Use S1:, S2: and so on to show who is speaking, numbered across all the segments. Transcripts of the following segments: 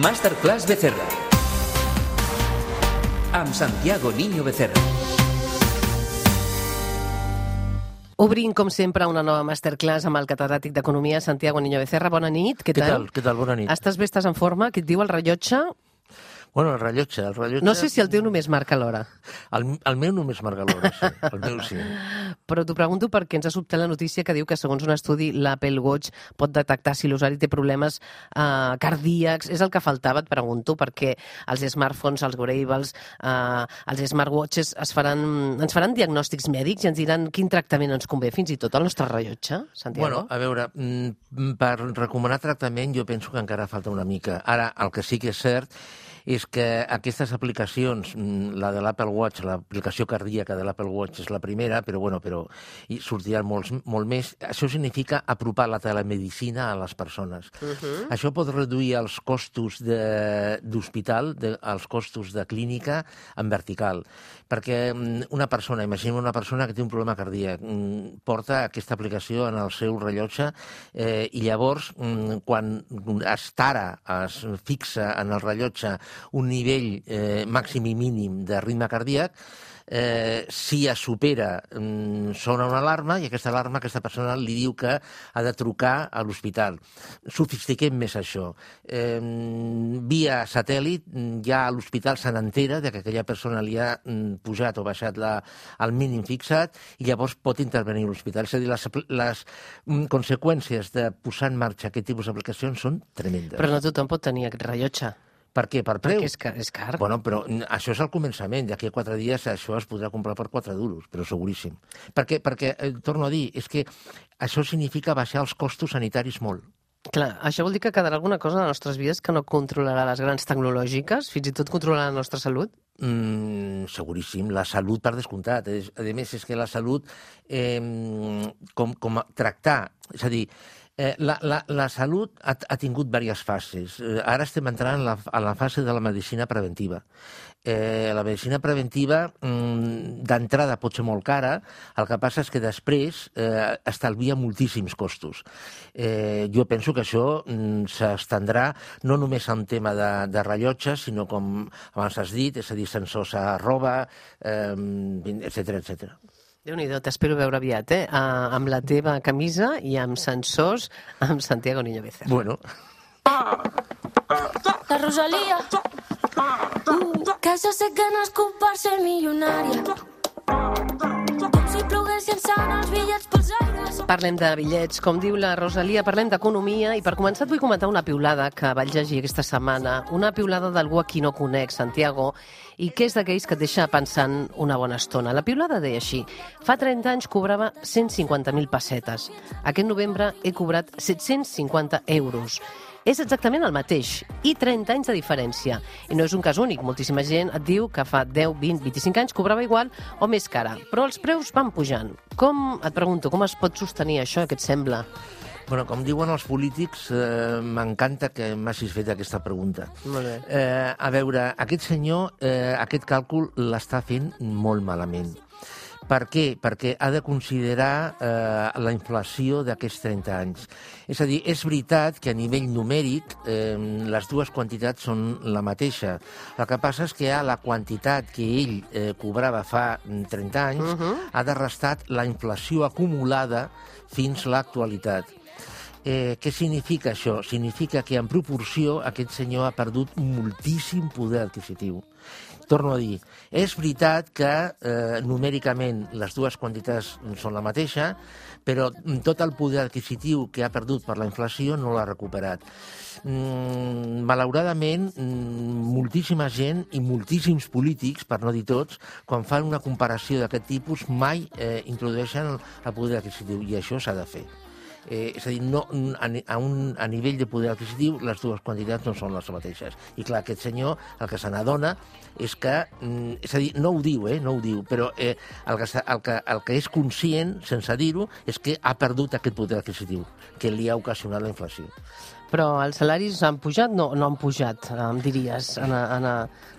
S1: Masterclass Becerra. Amb Santiago Niño Becerra.
S2: Obrim, com sempre, una nova masterclass amb el catedràtic d'Economia, Santiago Niño Becerra. Bona nit, què,
S3: Què tal? Què tal? Bona nit.
S2: Estàs bé, estàs en forma? Què et diu el rellotge?
S3: Bueno, el rellotge, el rellotge...
S2: No sé si el teu només marca l'hora,
S3: El, el meu només marca l'hora, sí. El meu sí.
S2: però t'ho pregunto perquè ens ha sobtat la notícia que diu que, segons un estudi, l'Apple Watch pot detectar si l'usuari té problemes eh, cardíacs. És el que faltava, et pregunto, perquè els smartphones, els wearables, eh, els smartwatches es faran, ens faran diagnòstics mèdics i ens diran quin tractament ens convé, fins i tot el nostre rellotge, Santiago?
S3: Bueno, a veure, mm, per recomanar tractament jo penso que encara falta una mica. Ara, el que sí que és cert és que aquestes aplicacions, mm, la de l'Apple Watch, l'aplicació cardíaca de l'Apple Watch és la primera, però bueno, però hi sortiran molts, molt més. Això significa apropar la telemedicina a les persones.
S2: Uh -huh.
S3: Això pot reduir els costos de- d'hospital, els costos de clínica en vertical. Perquè mm, una persona, imaginem una persona que té un problema cardíac, mm, porta aquesta aplicació en el seu rellotge eh, i llavors, mm, quan es tara, es fixa en el rellotge un nivell eh, màxim i mínim de ritme cardíac, eh, si es supera, mm, sona una alarma i aquesta alarma, aquesta persona li diu que ha de trucar a l'hospital. Sofistiquem més això. Eh, via satèl·lit, mm, ja l'hospital se n'entera que aquella persona li ha mm, pujat o baixat la, el mínim fixat i llavors pot intervenir l'hospital. És a dir, les, les conseqüències de posar en marxa aquest tipus d'aplicacions són tremendes.
S2: Però no tothom pot tenir aquest rellotge,
S3: Per què? Per preu?
S2: perquè és car. És car.
S3: Bueno, però això és el començament. D'aquí a quatre dies això es podrà comprar per 4 duros, però seguríssim. Perquè, perquè eh, torno a dir, és que això significa baixar els costos sanitaris molt.
S2: Clar, això vol dir que quedarà alguna cosa a les nostres vides que no controlarà les grans tecnològiques, fins i tot controlarà la nostra salut?
S3: Mm, seguríssim, la salut per descomptat. A més, és que la salut, eh, com, com a tractar, és a dir, eh, la, la, la salut ha, ha tingut diverses fases. Eh, ara estem entrant en la, en la fase de la medicina preventiva. Eh, la medicina preventiva mm, d'entrada pot ser molt cara, el que passa és que després eh, estalvia moltíssims costos. Eh, jo penso que això mm, s'estendrà no només en tema de, de rellotges, sinó com abans has dit, és a dir, sensors a roba, eh, etc etc.
S2: Déu-n'hi-do, t'espero veure aviat, eh? Uh, amb la teva camisa i amb sensors amb Santiago Niño Becerra.
S3: Bueno,
S4: La Rosalía. Uh, que jo sé que nascut per els bitllets pels aires.
S2: Parlem de bitllets, com diu la Rosalia, parlem d'economia i per començar et vull comentar una piulada que vaig llegir aquesta setmana, una piulada d'algú a qui no conec, Santiago, i que és d'aquells que et deixa pensant una bona estona. La piulada deia així, fa 30 anys cobrava 150.000 pessetes. Aquest novembre he cobrat 750 euros. És exactament el mateix, i 30 anys de diferència. I no és un cas únic, moltíssima gent et diu que fa 10, 20, 25 anys cobrava igual o més cara, però els preus van pujant. Com, et pregunto, com es pot sostenir això, què et sembla?
S3: bueno, com diuen els polítics, eh, m'encanta que m'hagis fet aquesta pregunta.
S2: Molt bé.
S3: Eh, a veure, aquest senyor, eh, aquest càlcul l'està fent molt malament. Per què? Perquè ha de considerar eh, la inflació d'aquests 30 anys. És a dir, és veritat que a nivell numèric eh, les dues quantitats són la mateixa. El que passa és que a la quantitat que ell eh, cobrava fa mm, 30 anys uh -huh. ha de restar la inflació acumulada fins l'actualitat. Eh, què significa això? Significa que en proporció aquest senyor ha perdut moltíssim poder adquisitiu. Torno a dir, és veritat que eh, numèricament les dues quantitats són la mateixa, però tot el poder adquisitiu que ha perdut per la inflació no l'ha recuperat. Mm, malauradament, mm, moltíssima gent i moltíssims polítics, per no dir tots, quan fan una comparació d'aquest tipus, mai eh, introdueixen el, el poder adquisitiu, i això s'ha de fer. Eh, és a dir, no, a, un, a nivell de poder adquisitiu les dues quantitats no són les mateixes. I clar, aquest senyor el que se n'adona és que, mm, és a dir, no ho diu, eh, no ho diu, però eh, el, que, el, que, el que és conscient, sense dir-ho, és que ha perdut aquest poder adquisitiu que li ha ocasionat la inflació.
S2: Però els salaris han pujat? No, no han pujat, em diries, en, en,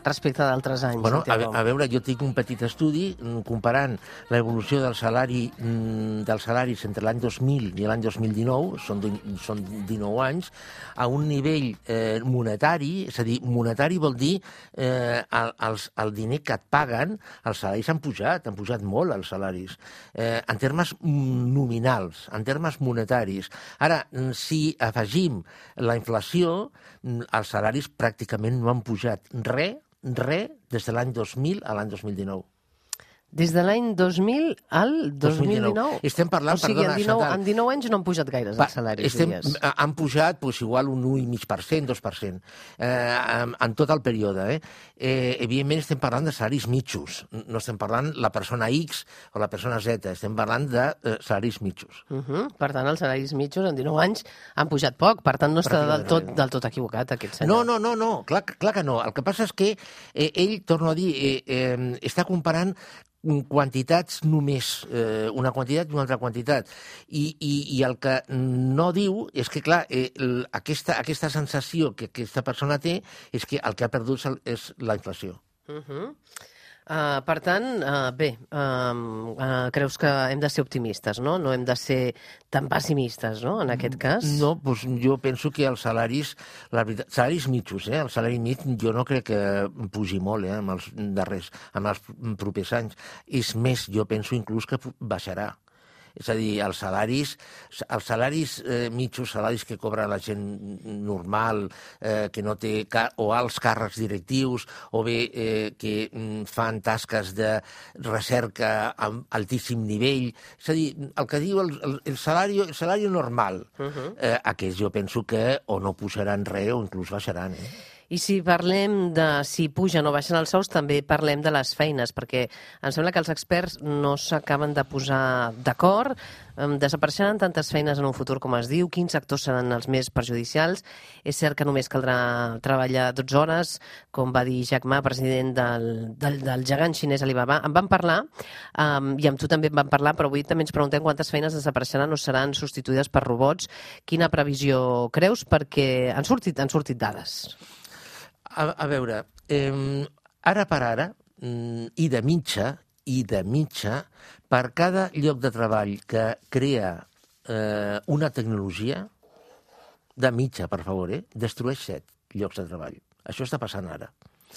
S2: respecte d'altres anys.
S3: Bueno, a, a veure, jo tinc un petit estudi mm, comparant l'evolució del salari mm, dels salaris entre l'any 2000 i l'any 2019, són, són 19 anys, a un nivell eh, monetari, és a dir, monetari vol dir eh, el, els, el diner que et paguen, els salaris han pujat, han pujat molt els salaris, eh, en termes mm, nominals, en termes monetaris. Ara, si afegim la inflació, mm, els salaris pràcticament no han pujat res, res, des de l'any 2000 a l'any 2019.
S2: Des de l'any 2000 al 2019?
S3: Estem parlant,
S2: o sigui,
S3: perdona,
S2: en 19,
S3: Chantal.
S2: en 19 anys no han pujat gaires
S3: Pa-
S2: els salaris,
S3: estem,
S2: diries.
S3: han pujat pues, igual un 1,5%, 2%, eh, en, en tot el període. Eh? Eh, evidentment estem parlant de salaris mitjos, no estem parlant la persona X o la persona Z, estem parlant de eh, salaris mitjos.
S2: Uh -huh. Per tant, els salaris mitjos en 19 anys han pujat poc, per tant no està del tot, del tot equivocat aquest
S3: No,
S2: senyor.
S3: no, no, no, clar, clar que no. El que passa és que eh, ell, torno a dir, eh, eh, està comparant quantitats només, eh, una quantitat i una altra quantitat. I, i, I el que no diu és que, clar, eh, l- aquesta, aquesta sensació que aquesta persona té és que el que ha perdut el- és la inflació.
S2: Uh -huh. Uh, per tant, uh, bé, uh, uh, creus que hem de ser optimistes, no? No hem de ser tan pessimistes, no?, en aquest cas.
S3: No, doncs jo penso que els salaris, la veritat, salaris mitjos, eh? el salari mig jo no crec que pugi molt eh? amb els darrers, amb els propers anys. És més, jo penso inclús que baixarà. És a dir, els salaris, els salaris eh, mitjos, salaris que cobra la gent normal, eh, que no té o alts càrrecs directius, o bé eh, que mm, fan tasques de recerca amb altíssim nivell. És a dir, el que diu el, el, el, salari, el salari normal, uh -huh. eh, aquests jo penso que o no pujaran res o inclús baixaran. Eh?
S2: I si parlem de si pugen o baixen els sous, també parlem de les feines, perquè em sembla que els experts no s'acaben de posar d'acord. Desapareixeran tantes feines en un futur com es diu? Quins sectors seran els més perjudicials? És cert que només caldrà treballar 12 hores, com va dir Jack Ma, president del, del, del gegant xinès Alibaba. En van parlar, um, i amb tu també en van parlar, però avui també ens preguntem quantes feines desapareixeran o seran substituïdes per robots. Quina previsió creus? Perquè han sortit, han sortit dades.
S3: A, a veure, eh, ara per ara, mm, i de mitja, i de mitja, per cada lloc de treball que crea eh, una tecnologia, de mitja, per favor, eh, destrueix set llocs de treball. Això està passant ara.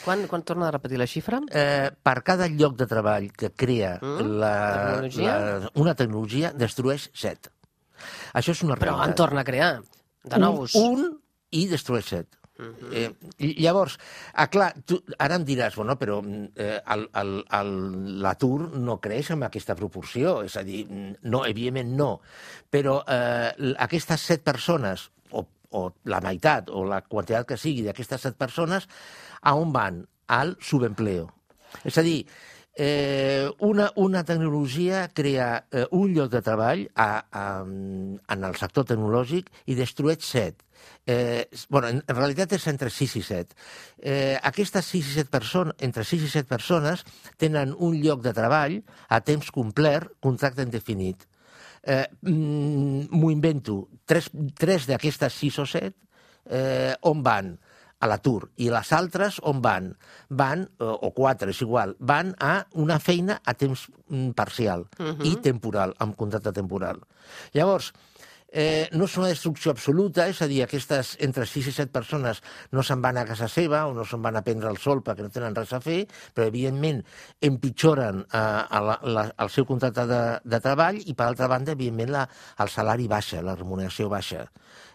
S2: Quan, quan torna a repetir la xifra?
S3: Eh, per cada lloc de treball que crea
S2: Mm,
S3: la,
S2: tecnologia?
S3: la, una tecnologia, destrueix set. Això és una
S2: Però
S3: realitat.
S2: en torna a crear, de nous.
S3: Un, un i destrueix set. Eh, i llavors, ah, clar, tu, ara em diràs, bueno, però mm, eh, l'atur no creix amb aquesta proporció, és a dir, mm, no, evidentment no, però eh, aquestes set persones, o, o la meitat, o la quantitat que sigui d'aquestes set persones, a on van? Al subempleo. És a dir, eh, una, una tecnologia crea eh, un lloc de treball a, a, en el sector tecnològic i destrueix set. Eh, bueno, en, en realitat és entre 6 i 7. Eh, aquestes 6 i 7 persones, entre 6 i 7 persones tenen un lloc de treball a temps complet, contracte indefinit. Eh, mm, M'ho invento. Tres, tres d'aquestes 6 o 7 eh, on van? a l'atur. I les altres on van? Van, o quatre, és igual, van a una feina a temps mm, parcial uh -huh. i temporal, amb contracte temporal. Llavors, eh, no és una destrucció absoluta, és a dir, aquestes entre 6 i 7 persones no se'n van a casa seva o no se'n van a prendre el sol perquè no tenen res a fer, però evidentment empitjoren eh, la, la, el seu contracte de, de treball i per altra banda, evidentment, la, el salari baixa, la remuneració baixa.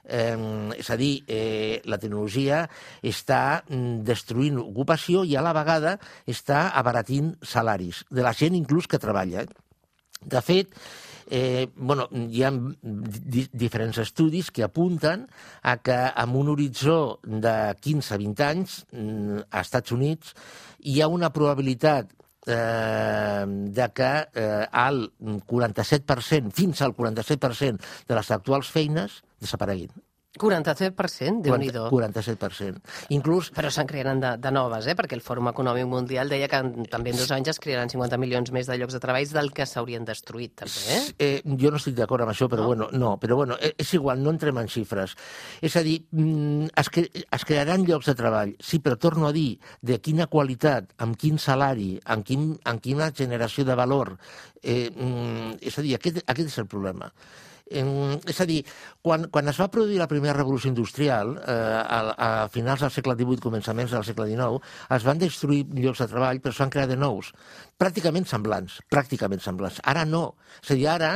S3: Eh, és a dir, eh, la tecnologia està mm, destruint ocupació i a la vegada està abaratint salaris de la gent inclús que treballa. De fet, eh, bueno, hi ha di diferents estudis que apunten a que amb un horitzó de 15-20 anys mm, als Estats Units hi ha una probabilitat eh, de que eh, el 47%, fins al 47% de les actuals feines desapareguin.
S2: 47%, déu nhi
S3: 47%. Inclús
S2: Però se'n crearan de, de noves, eh? perquè el Fòrum Econòmic Mundial deia que en, també en dos anys es crearan 50 milions més de llocs de treball del que s'haurien destruït, també. Eh?
S3: Eh, jo no estic d'acord amb això, però
S2: No?
S3: no? bueno, no, però bueno, eh, és igual, no entrem en xifres. És a dir, mm, es, cre es crearan llocs de treball, sí, però torno a dir de quina qualitat, amb quin salari, amb, quin, amb quina generació de valor. Eh, mm, és a dir, aquest, aquest és el problema. Eh, és a dir, quan, quan es va produir la primera revolució industrial, eh, a, a finals del segle XVIII, començaments del segle XIX, es van destruir llocs de treball, però es van crear de nous, pràcticament semblants, pràcticament semblants. Ara no. És a dir, ara,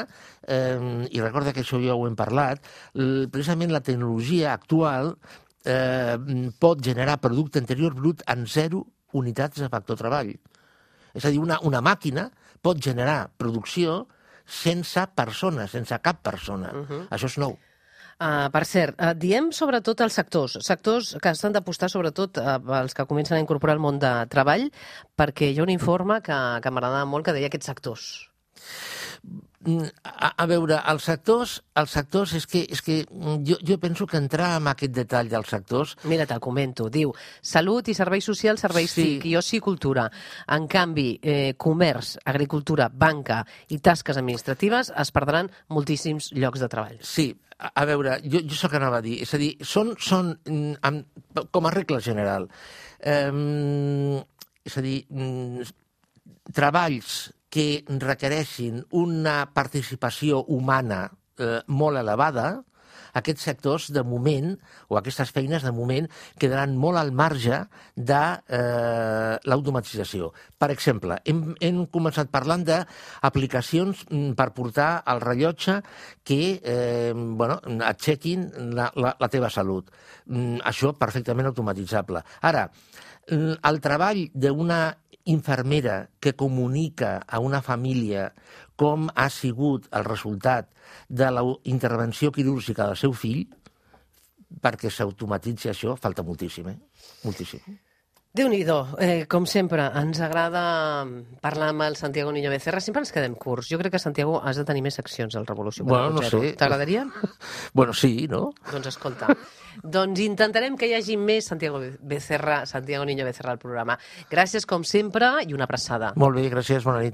S3: eh, i recorda que això ja ho hem parlat, precisament la tecnologia actual eh, pot generar producte interior brut en zero unitats de factor treball. És a dir, una, una màquina pot generar producció sense persones, sense cap persona. Uh -huh. Això és nou.
S2: Uh, per cert, uh, diem sobretot els sectors, sectors que estan d'apostar sobretot uh, els que comencen a incorporar el món de treball, perquè hi ha un informe que, que m'agradava molt que deia aquests sectors.
S3: Mm, A, a veure, els sectors, els sectors és que, és que mm, jo, jo penso que entrar en aquest detall dels sectors
S2: Mira, te'l comento. Diu, salut i serveis socials, serveis
S3: Sí.
S2: TIC, i oci i cultura. En canvi, eh, comerç, agricultura, banca i tasques administratives es perdran moltíssims llocs de treball.
S3: Sí, a, a veure, jo, jo sóc que anava a dir, és a dir, són, són mm, amb, com a regla general, eh, és a dir, treballs que requereixin una participació humana eh, molt elevada, aquests sectors, de moment, o aquestes feines, de moment, quedaran molt al marge de eh, l'automatització. Per exemple, hem, hem començat parlant d'aplicacions mm, per portar el rellotge que eh, bueno, et chequin la, la, la teva salut. Mm, això perfectament automatitzable. Ara, mm, el treball d'una infermera que comunica a una família com ha sigut el resultat de la intervenció quirúrgica del seu fill, perquè s'automatitzi això, falta moltíssim, eh? Moltíssim.
S2: Déu-n'hi-do, eh, com sempre, ens agrada parlar amb el Santiago Niño Becerra. Sempre ens quedem curts. Jo crec que, Santiago, has de tenir més seccions al Revolució
S3: Bueno, no
S2: 4.0.
S3: sé.
S2: T'agradaria?
S3: Bueno, sí, no?
S2: doncs escolta, doncs intentarem que hi hagi més Santiago Becerra, Santiago Niño Becerra al programa. Gràcies, com sempre, i una abraçada.
S3: Molt bé, gràcies, bona nit.